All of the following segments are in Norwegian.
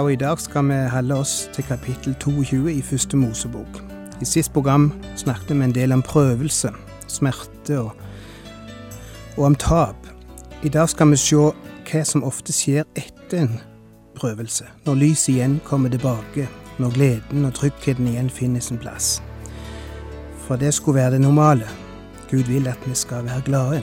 og i dag skal vi holde oss til kapittel 22 i første Mosebok. I sist program snakket vi en del om prøvelse, smerte og, og om tap. I dag skal vi se hva som ofte skjer etter en prøvelse, når lyset igjen kommer tilbake, når gleden og tryggheten igjen finner sin plass. For det skulle være det normale. Gud vil at vi skal være glade.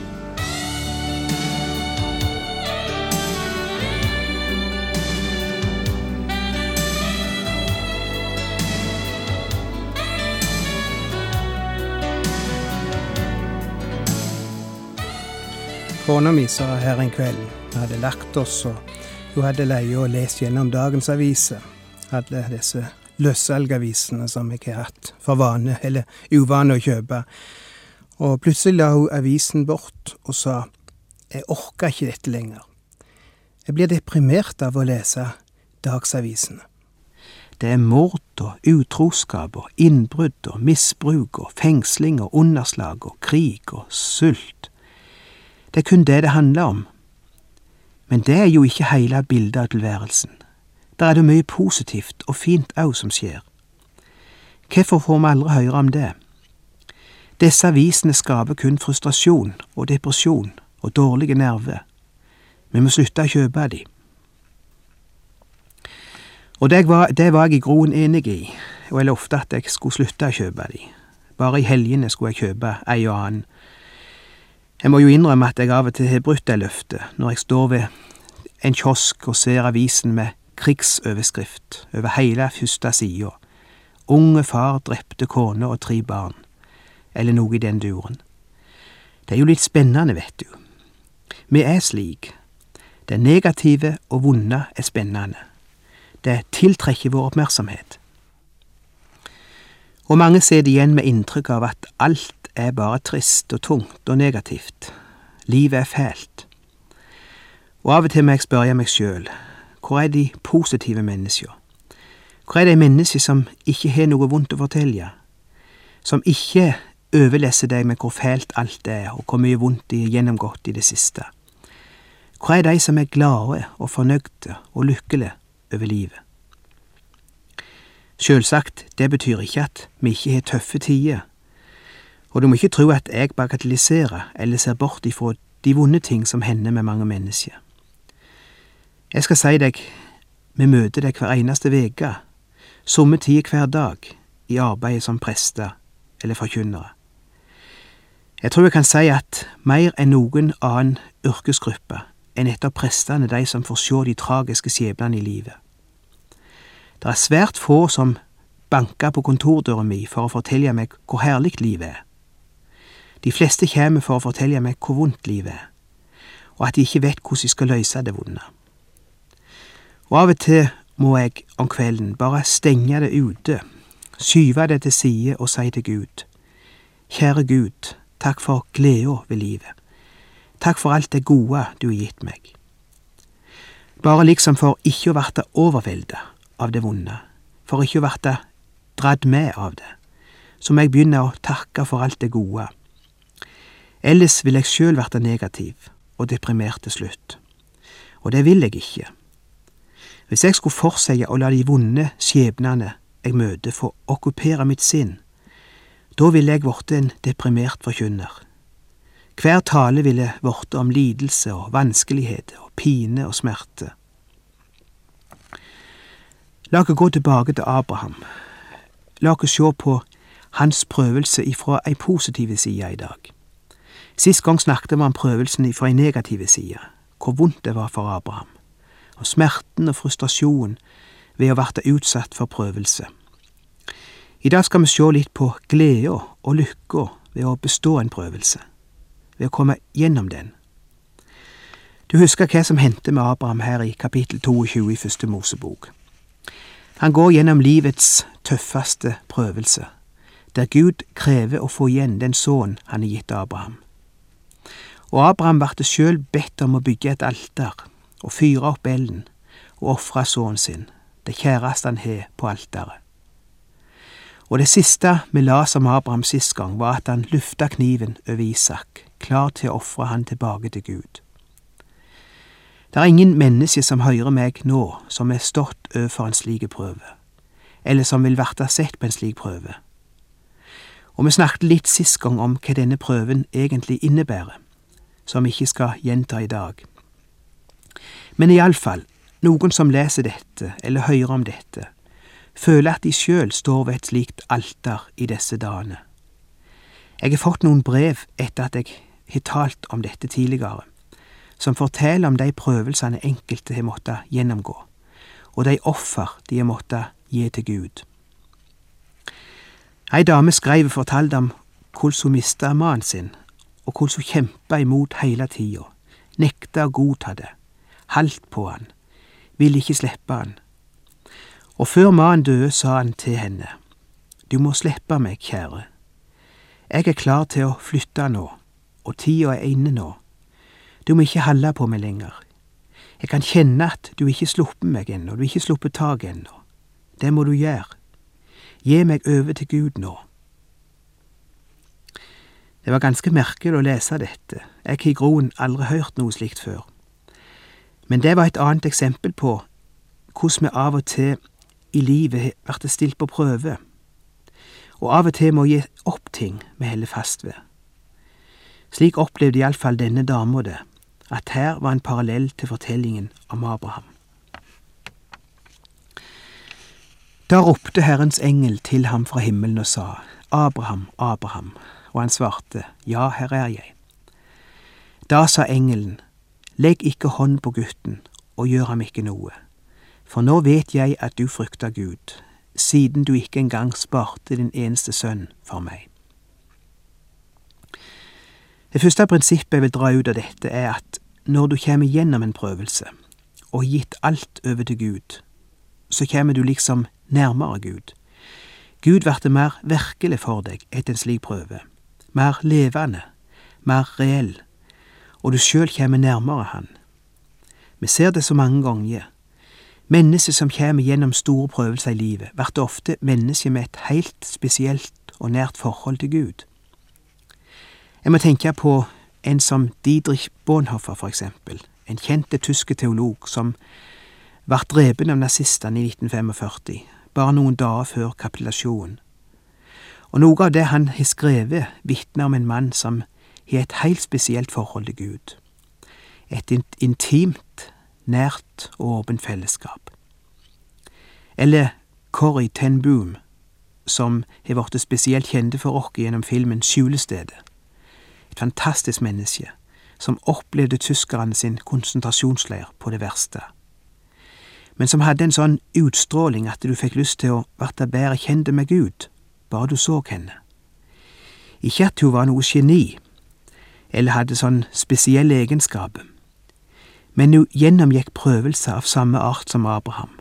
Kona mi sa her en kveld vi hadde lagt oss, og hun hadde leie og lest gjennom dagens aviser. Hadde disse løssalgavisene som jeg har hatt for vane, eller uvane, å kjøpe. Og plutselig la hun avisen bort og sa jeg orker ikke dette lenger. Jeg blir deprimert av å lese dagsavisene. Det er mord og utroskap og innbrudd og misbruk og fengsling og underslag og krig og sult. Det er kun det det handler om. Men det er jo ikke heile bildet av tilværelsen. Der er det mye positivt og fint òg som skjer. Hvorfor får vi aldri høre om det? Disse avisene skaper kun frustrasjon og depresjon og dårlige nerver. Vi må slutte å kjøpe de. Og det var, det var jeg i groen enig i, og jeg lovte at jeg skulle slutte å kjøpe de. Bare i helgene skulle jeg kjøpe ei og annen jeg må jo innrømme at jeg av og til har brutt det løftet, når jeg står ved en kiosk og ser avisen med krigsoverskrift over hele første sida. Unge far drepte kone og tre barn, eller noe i den duren. Det er jo litt spennende, vet du. Vi er slik. Det negative og vonde er spennende. Det tiltrekker vår oppmerksomhet. Og mange sitter igjen med inntrykk av at alt er bare trist og tungt og negativt. Livet er fælt. Og av og til må jeg spørre meg sjøl, hvor er de positive menneskene? Hvor er de menneskene som ikke har noe vondt å fortelle, som ikke overleser deg med hvor fælt alt er, og hvor mye vondt de har gjennomgått i det siste? Hvor er de som er glade og fornøyde og lykkelige over livet? Sjølsagt, det betyr ikke at vi ikke har tøffe tider, og du må ikke tro at jeg bagatelliserer eller ser bort ifra de vonde ting som hender med mange mennesker. Jeg skal si deg, vi møter deg hver eneste veke, somme tider hver dag, i arbeidet som prester eller forkynnere. Jeg tror jeg kan si at mer enn noen annen yrkesgruppe er nettopp prestene de som får se de tragiske skjebnene i livet. Det er svært få som banker på kontordøra mi for å fortelle meg hvor herlig livet er. De fleste kommer for å fortelle meg hvor vondt livet er, og at de ikke vet hvordan de skal løse det vonde. Og av og til må jeg om kvelden bare stenge det ute, skyve det til side og si til Gud, Kjære Gud, takk for gleda ved livet. Takk for alt det gode du har gitt meg. Bare liksom for ikke å verte overvelda av det vonde, for ikke å verte dratt med av det, så må jeg begynne å takke for alt det gode Ellers vil jeg sjøl verte negativ og deprimert til slutt. Og det vil jeg ikke. Hvis jeg skulle fortsette å la de vonde skjebnene jeg møter få okkupere mitt sinn, da ville jeg blitt en deprimert forkynner. Hver tale ville blitt om lidelse og vanskeligheter og pine og smerte. La oss gå tilbake til Abraham. La oss se på hans prøvelse ifra ei positiv side i dag. Sist gang snakket vi om prøvelsen fra en negativ side, hvor vondt det var for Abraham, og smerten og frustrasjonen ved å verte utsatt for prøvelse. I dag skal vi se litt på gleda og lykka ved å bestå en prøvelse, ved å komme gjennom den. Du husker hva som hendte med Abraham her i kapittel 22 i første Mosebok. Han går gjennom livets tøffeste prøvelse, der Gud krever å få igjen den sønnen han har gitt Abraham. Og Abraham ble sjøl bedt om å bygge et alter og fyre opp elden og ofre sønnen sin, det kjæreste han har, på alteret. Og det siste vi las om Abraham sist gang, var at han lufta kniven over Isak, klar til å ofre han tilbake til Gud. Det er ingen menneske som hører meg nå, som er stått overfor en slik prøve, eller som vil verte sett på en slik prøve. Og vi snakket litt sist gang om hva denne prøven egentlig innebærer, som vi ikke skal gjenta i dag. Men iallfall, noen som leser dette, eller hører om dette, føler at de sjøl står ved et slikt alter i disse dagene. Jeg har fått noen brev etter at jeg har talt om dette tidligere, som forteller om de prøvelsene enkelte har måttet gjennomgå, og de offer de har måttet gi til Gud. Ei dame skrev og fortalte om hvordan hun mista mannen sin, og hvordan hun kjempa imot hele tida, nekta å godta det, haldt på han, ville ikke slippe han. Og før mannen døde, sa han til henne, Du må slippe meg, kjære. Jeg er klar til å flytte nå, og tida er inne nå. Du må ikke holde på meg lenger. Jeg kan kjenne at du ikke sluppet meg ennå, du ikke sluppet taket ennå. Det må du gjøre. Gi meg over til Gud nå. Det var ganske merkelig å lese dette, jeg har i groen aldri hørt noe slikt før. Men det var et annet eksempel på hvordan vi av og til i livet blir stilt på prøve, og av og til må gi opp ting vi holder fast ved. Slik opplevde iallfall denne dama det, at her var en parallell til fortellingen om Abraham. Da ropte Herrens engel til ham fra himmelen og sa, Abraham, Abraham, og han svarte, Ja, her er jeg. Da sa engelen, Legg ikke hånd på gutten og gjør ham ikke noe, for nå vet jeg at du frykter Gud, siden du ikke engang sparte din eneste sønn for meg. Det første prinsippet jeg vil dra ut av dette, er at når du kommer gjennom en prøvelse og gitt alt over til Gud, så kommer du liksom nærmere Gud. Gud blir mer virkelig for deg etter en slik prøve, mer levende, mer reell, og du sjøl kjem nærmere Han. Vi ser det så mange ganger. Mennesker som kommer gjennom store prøvelser i livet, blir ofte mennesker med et helt spesielt og nært forhold til Gud. Jeg må tenke på en som Didrich Bonhoffer, for eksempel, en kjente tyske teolog som ble drepen av nazistene i 1945, bare noen dager før kapitulasjonen. Og noe av det han har skrevet, vitner om en mann som har et helt spesielt forhold til Gud. Et intimt, nært og åpent fellesskap. Eller Corrie ten Boom, som har blitt spesielt kjente for oss gjennom filmen Skjulestedet. Et fantastisk menneske som opplevde tyskerne sin konsentrasjonsleir på det verste men som hadde en sånn utstråling at du fikk lyst til å bli bedre kjent med Gud, bare du så henne. Ikke at hun var noe geni, eller hadde sånn spesielle egenskaper, men hun gjennomgikk prøvelser av samme art som Abraham,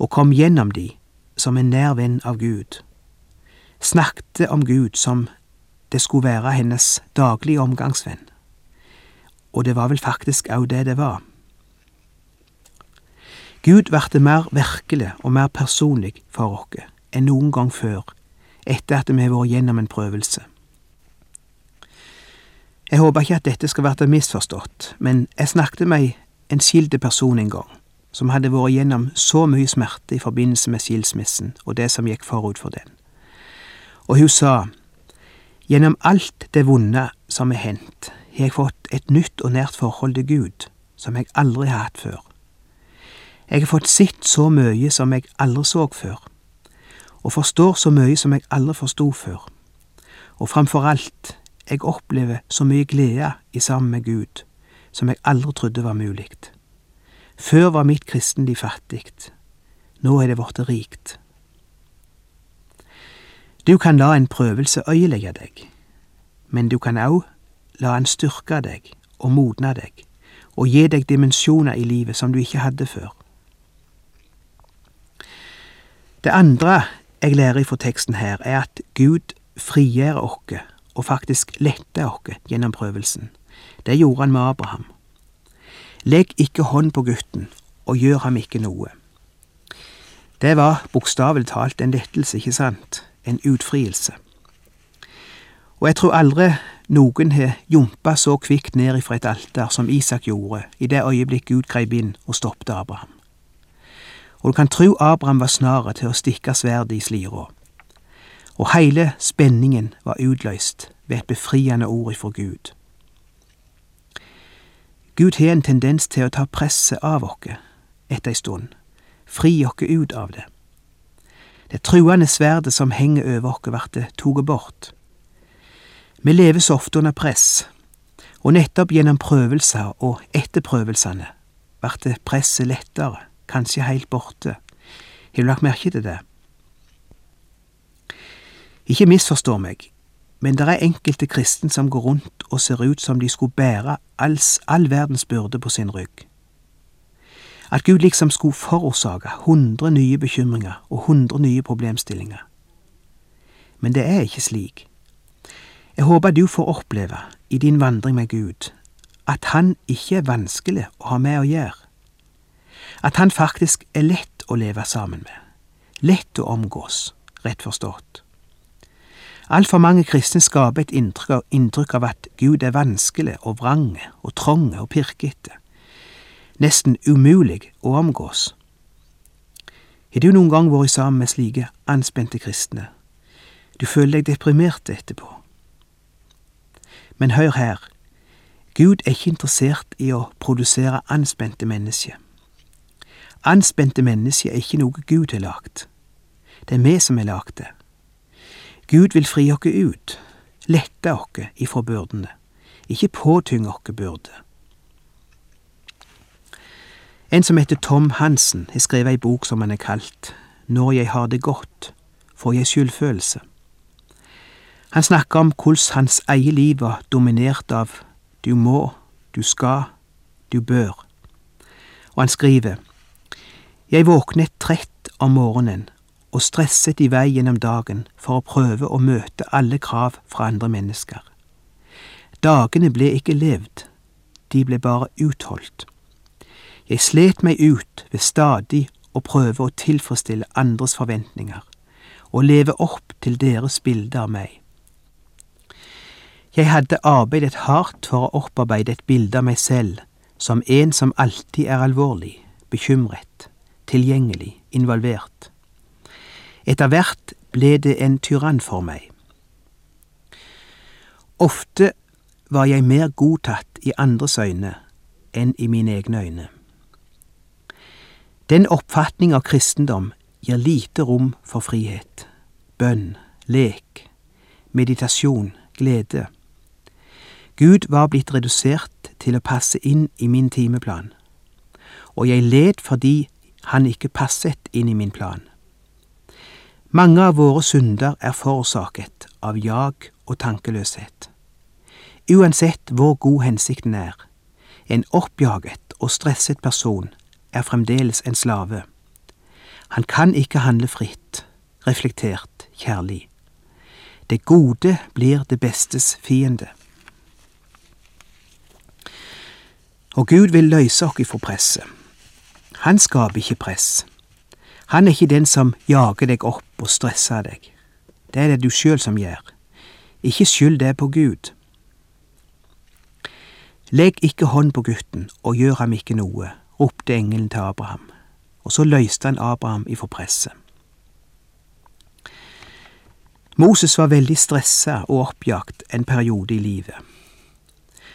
og kom gjennom de som en nær venn av Gud, snakket om Gud som det skulle være hennes daglige omgangsvenn, og det var vel faktisk òg det det var. Gud ble mer virkelig og mer personlig for oss enn noen gang før, etter at vi har vært gjennom en prøvelse. Jeg håper ikke at dette skal være misforstått, men jeg snakket med en skilt person en gang, som hadde vært gjennom så mye smerte i forbindelse med skilsmissen og det som gikk forut for den. Og hun sa, gjennom alt det vonde som er hendt, har jeg fått et nytt og nært forhold til Gud som jeg aldri har hatt før. Jeg har fått sett så mye som jeg aldri så før, og forstår så mye som jeg aldri forsto før. Og framfor alt, jeg opplever så mye glede i sammen med Gud som jeg aldri trodde var mulig. Før var mitt kristenliv fattig, nå er det blitt rikt. Du kan la en prøvelse øyelegge deg, men du kan òg la en styrke deg og modne deg og gi deg dimensjoner i livet som du ikke hadde før. Det andre jeg lærer fra teksten her, er at Gud frigjør oss, og faktisk letter oss gjennom prøvelsen. Det gjorde han med Abraham. Legg ikke hånd på gutten, og gjør ham ikke noe. Det var bokstavelig talt en lettelse, ikke sant? En utfrielse. Og jeg tror aldri noen har jumpa så kvikt ned ifra et alter som Isak gjorde i det øyeblikk Gud greip inn og stoppet Abraham. Og du kan tro Abraham var snare til å stikke sverdet i slira. Og heile spenningen var utløst ved et befriende ord ifra Gud. Gud har en tendens til å ta presset av oss etter ei stund, fri oss ut av det. Det truende sverdet som henger over oss, blir tatt bort. Vi lever så ofte under press, og nettopp gjennom prøvelser og etterprøvelsene blir presset lettere, kanskje heilt borte. Har du lagt merke til det? Ikke misforstå meg, men det er enkelte kristne som går rundt og ser ut som de skulle bære alls, all verdens byrde på sin rygg. At Gud liksom skulle forårsake hundre nye bekymringer og hundre nye problemstillinger. Men det er ikke slik. Jeg håper du får oppleve i din vandring med Gud at Han ikke er vanskelig å ha med å gjøre. At Han faktisk er lett å leve sammen med. Lett å omgås, rett forstått. Altfor mange kristne skaper et inntrykk av, at Gud er vanskelig og vrang og trang og pirkete. Nesten umulig å omgås. Har du noen gang vært sammen med slike anspente kristne? Du føler deg deprimert etterpå. Men hør her, Gud er ikke interessert i å produsere anspente mennesker. Anspente mennesker er ikke noe Gud har lagt. Det er vi som har lagd det. Gud vil fri oss ut, lette oss ifra byrdene, ikke påtynge oss byrder. En som heter Tom Hansen, har skrevet ei bok som han er kalt Når jeg har det godt, får jeg skyldfølelse. Han snakker om hvordan hans eget liv var dominert av du må, du skal, du bør. Og han skriver Jeg våknet trett om morgenen og stresset i vei gjennom dagen for å prøve å møte alle krav fra andre mennesker. Dagene ble ikke levd, de ble bare utholdt. Jeg slet meg ut ved stadig å prøve å tilfredsstille andres forventninger og leve opp til deres bilde av meg. Jeg hadde arbeidet hardt for å opparbeide et bilde av meg selv som en som alltid er alvorlig, bekymret, tilgjengelig, involvert. Etter hvert ble det en tyrann for meg. Ofte var jeg mer godtatt i andres øyne enn i mine egne øyne. Den oppfatning av kristendom gir lite rom for frihet, bønn, lek, meditasjon, glede. Gud var blitt redusert til å passe inn i min timeplan, og jeg led fordi han ikke passet inn i min plan. Mange av våre synder er forårsaket av jag og tankeløshet. Uansett hvor god hensikten er, en oppjaget og stresset person er fremdeles en slave. Han kan ikke handle fritt, reflektert, kjærlig. Det gode blir det bestes fiende. Og Gud vil løse oss fra presset. Han skaper ikke press. Han er ikke den som jager deg opp og stresser deg. Det er det du sjøl som gjør. Ikke skyld det på Gud. Legg ikke hånd på gutten og gjør ham ikke noe, ropte engelen til Abraham, og så løste han Abraham ifra presset. Moses var veldig stressa og oppjagt en periode i livet.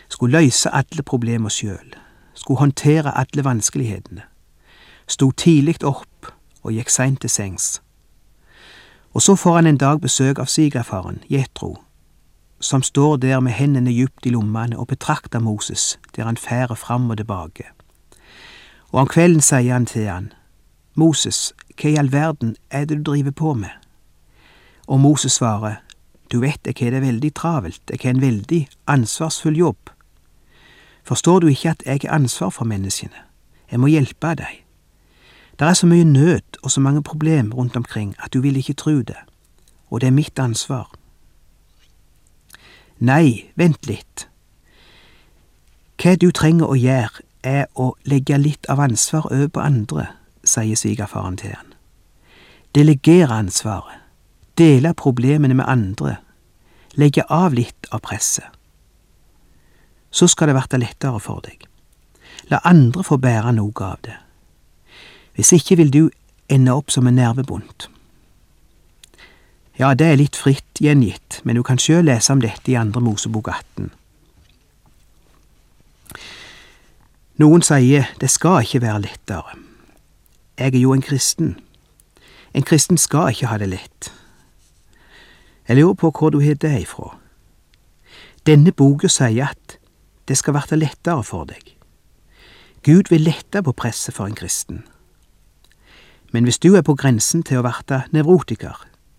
Skulle løse alle problemer sjøl, skulle håndtere alle vanskelighetene. Sto tidlig opp og gikk seint til sengs. Og så får han en dag besøk av svigerfaren, Jetro, som står der med hendene djupt i lommene og betrakter Moses der han færer fram og tilbake. Og om kvelden sier han til han, Moses, hva i all verden er det du driver på med? Og Moses svarer, du vet jeg har det veldig travelt, jeg har en veldig ansvarsfull jobb. Forstår du ikke at jeg har ansvar for menneskene? Jeg må hjelpe deg. Det er så mye nød og så mange problem rundt omkring at du vil ikke tro det, og det er mitt ansvar. Nei, vent litt. Hva du trenger å gjøre, er å legge litt av ansvar over på andre, sier svigerfaren til han. Delegere ansvaret, dele problemene med andre, legge av litt av presset. Så skal det verte lettere for deg. La andre få bære noe av det. Hvis ikke vil du ende opp som en nervebundt. Ja, det er litt fritt gjengitt, men du kan sjøl lese om dette i Andre Mosebok 18. Noen sier det skal ikke være lettere. Jeg er jo en kristen. En kristen skal ikke ha det lett. Jeg lurer på hvor du har det ifra. Denne boka sier at det skal verte lettere for deg. Gud vil lette på presset for en kristen. Men hvis du er på grensen til å verte nevrotiker,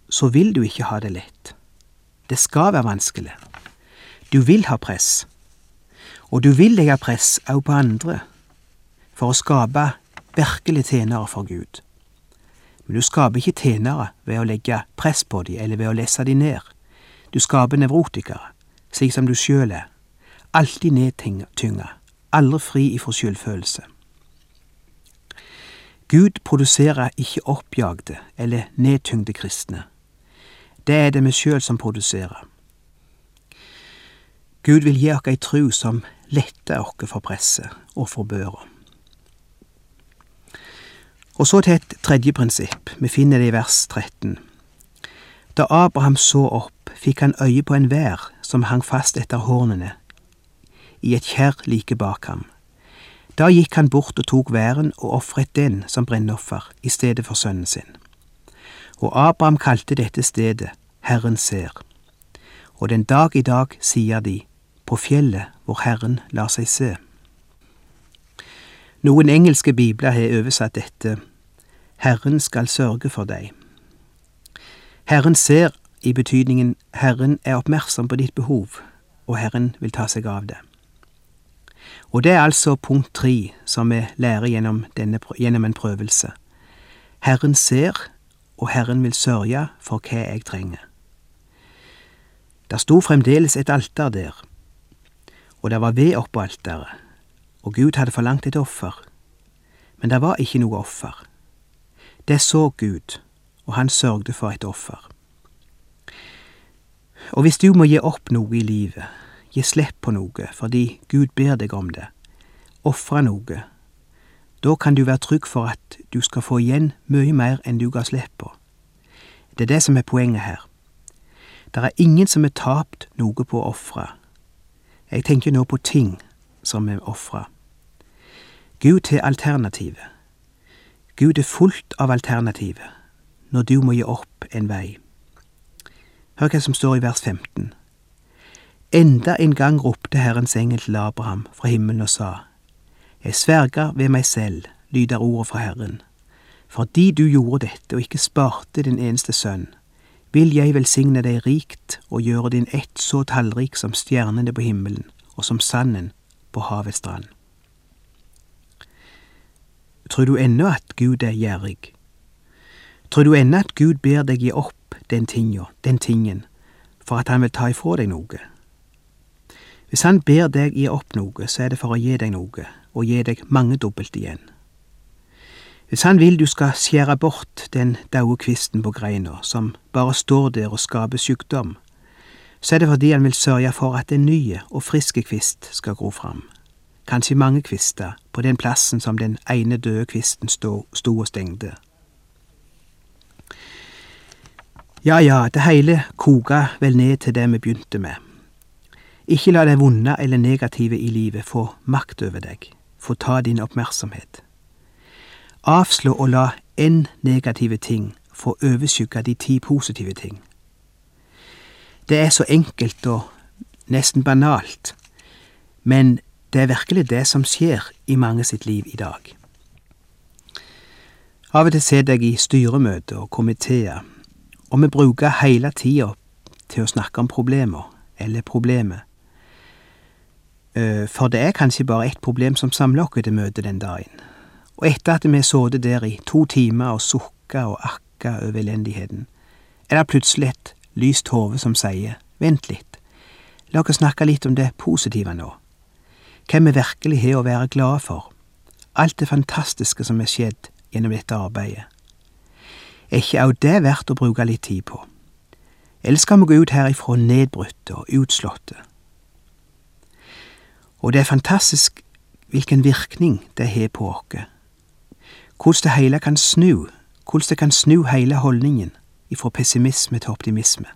så vil du ikke ha det lett. Det skal være vanskelig. Du vil ha press. Og du vil legge press òg på andre, for å skape virkelig tjenere for Gud. Men du skaper ikke tjenere ved å legge press på dem eller ved å lesse dem ned. Du skaper nevrotikere, slik som du sjøl er, alltid nedtynga, aldri fri ifra skyldfølelse. Gud produserer ikke oppjagde eller nedtyngde kristne. Det er det vi sjøl som produserer. Gud vil gi oss ei tru som letter oss for presset og for børa. Og så til et tredje prinsipp, vi finner det i vers 13. Da Abraham så opp, fikk han øye på en vær som hang fast etter hornene, i et kjerr like bak ham. Da gikk han bort og tok væren og ofret den som brennoffer i stedet for sønnen sin. Og Abraham kalte dette stedet Herren ser. Og den dag i dag sier de, på fjellet hvor Herren lar seg se. Noen engelske bibler har oversatt dette Herren skal sørge for deg. Herren ser i betydningen Herren er oppmerksom på ditt behov, og Herren vil ta seg av det. Og det er altså punkt tre som vi lærer gjennom, denne, gjennom en prøvelse. Herren ser, og Herren vil sørge for hva jeg trenger. Der sto fremdeles et alter der, og det var ved oppå alteret, og Gud hadde forlangt et offer, men det var ikke noe offer. Det så Gud, og han sørgde for et offer. Og hvis du må gi opp noe i livet, gi slipp på noe fordi Gud ber deg om det, ofre noe, da kan du være trygg for at du skal få igjen mye mer enn du ga slipp på. Det er det som er poenget her. Det er ingen som har tapt noe på å ofre. Jeg tenker nå på ting som er ofra. Gud har alternativet. Gud er fullt av alternativet når du må gi opp en vei. Hør hva som står i vers 15. Enda en gang ropte Herrens engel til Abraham fra himmelen og sa, Jeg sverger ved meg selv, lyder ordet fra Herren. Fordi du gjorde dette og ikke sparte din eneste sønn, vil jeg velsigne deg rikt og gjøre din ett så tallrik som stjernene på himmelen og som sanden på havets strand. Tror du ennå at Gud er gjerrig? Tror du ennå at Gud ber deg gi opp den tinga, den tingen, for at han vil ta ifra deg noe? Hvis han ber deg gi opp noe, så er det for å gi deg noe, og gi deg mangedobbelt igjen. Hvis han vil du skal skjære bort den daue kvisten på greina, som bare står der og skaper sykdom, så er det fordi han vil sørge for at en ny og frisk kvist skal gro fram. Kanskje mange kvister på den plassen som den ene døde kvisten sto, sto og stengte. Ja ja, det hele koka vel ned til det vi begynte med. Ikke la det vonde eller negative i livet få makt over deg, få ta din oppmerksomhet. Avslå å la én negative ting få overskygge de ti positive ting. Det er så enkelt og nesten banalt, men det er virkelig det som skjer i mange sitt liv i dag. Av og til sitter jeg i styremøter og komiteer, og vi bruker hele tida til å snakke om problemer, eller problemet. Eh, for det er kanskje bare ett problem som samler oss til møtet den dagen, Og etter at vi har sittet der i to timer og sukka og akka over elendigheten, er det plutselig et lyst hode som sier vent litt, la oss snakke litt om det positive nå. Hvem vi virkelig har å være glade for, alt det fantastiske som er skjedd gjennom dette arbeidet. Er ikke òg det verdt å bruke litt tid på? Eller skal vi gå ut herifra nedbrutte og utslåtte? Og det er fantastisk hvilken virkning det har på oss. Hvordan det hele kan snu, hvordan det kan snu hele holdningen ifra pessimisme til optimisme.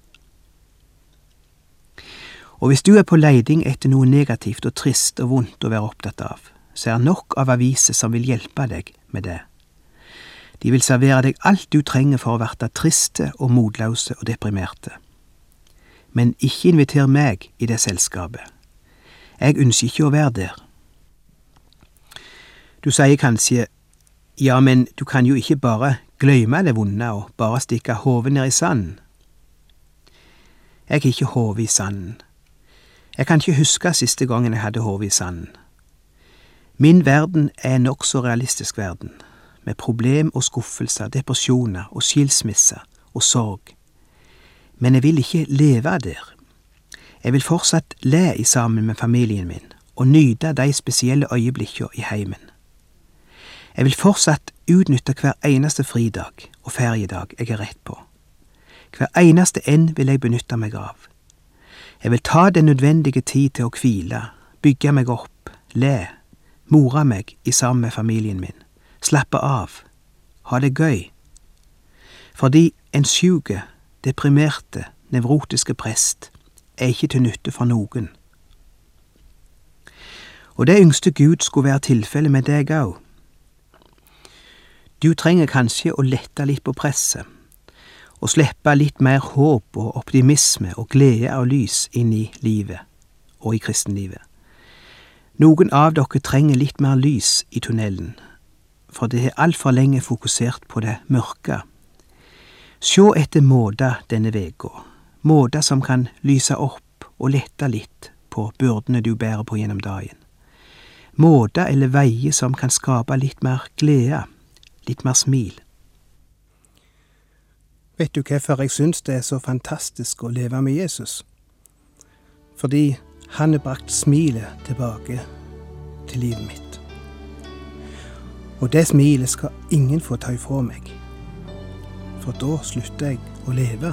Og hvis du er på leiding etter noe negativt og trist og vondt å være opptatt av, så er nok av aviser som vil hjelpe deg med det. De vil servere deg alt du trenger for å verte triste og motløse og deprimerte. Men ikke inviter meg i det selskapet. Jeg ønsker ikke å være der. Du sier kanskje ja, men du kan jo ikke bare gløyme det vonde og bare stikke hodet ned i sanden. Jeg har ikke hodet i sanden. Jeg kan ikke huske siste gangen jeg hadde hodet i sanden. Min verden er en nokså realistisk verden, med problem og skuffelser, depresjoner og skilsmisser og sorg. Men jeg vil ikke leve der. Jeg vil fortsatt le sammen med familien min og nyte de spesielle øyeblikkene i heimen. Jeg vil fortsatt utnytte hver eneste fridag og feriedag jeg er rett på. Hver eneste en vil jeg benytte meg av. Jeg vil ta den nødvendige tid til å hvile, bygge meg opp, le, more meg i sammen med familien min, slappe av, ha det gøy. Fordi en sjuke, deprimerte, nevrotiske prest er ikke til nytte for noen. Og det yngste Gud skulle være tilfellet med deg òg. Du trenger kanskje å lette litt på presset, og slippe litt mer håp og optimisme og glede og lys inn i livet og i kristenlivet. Noen av dere trenger litt mer lys i tunnelen, for det har altfor lenge fokusert på det mørke. Sjå etter måter denne veka, måter som kan lyse opp og lette litt på byrdene du bærer på gjennom dagen. Måter eller veier som kan skape litt mer glede litt mer smil. Vet du hvorfor jeg syns det er så fantastisk å leve med Jesus? Fordi han har brakt smilet tilbake til livet mitt. Og det smilet skal ingen få ta ifra meg, for da slutter jeg å leve.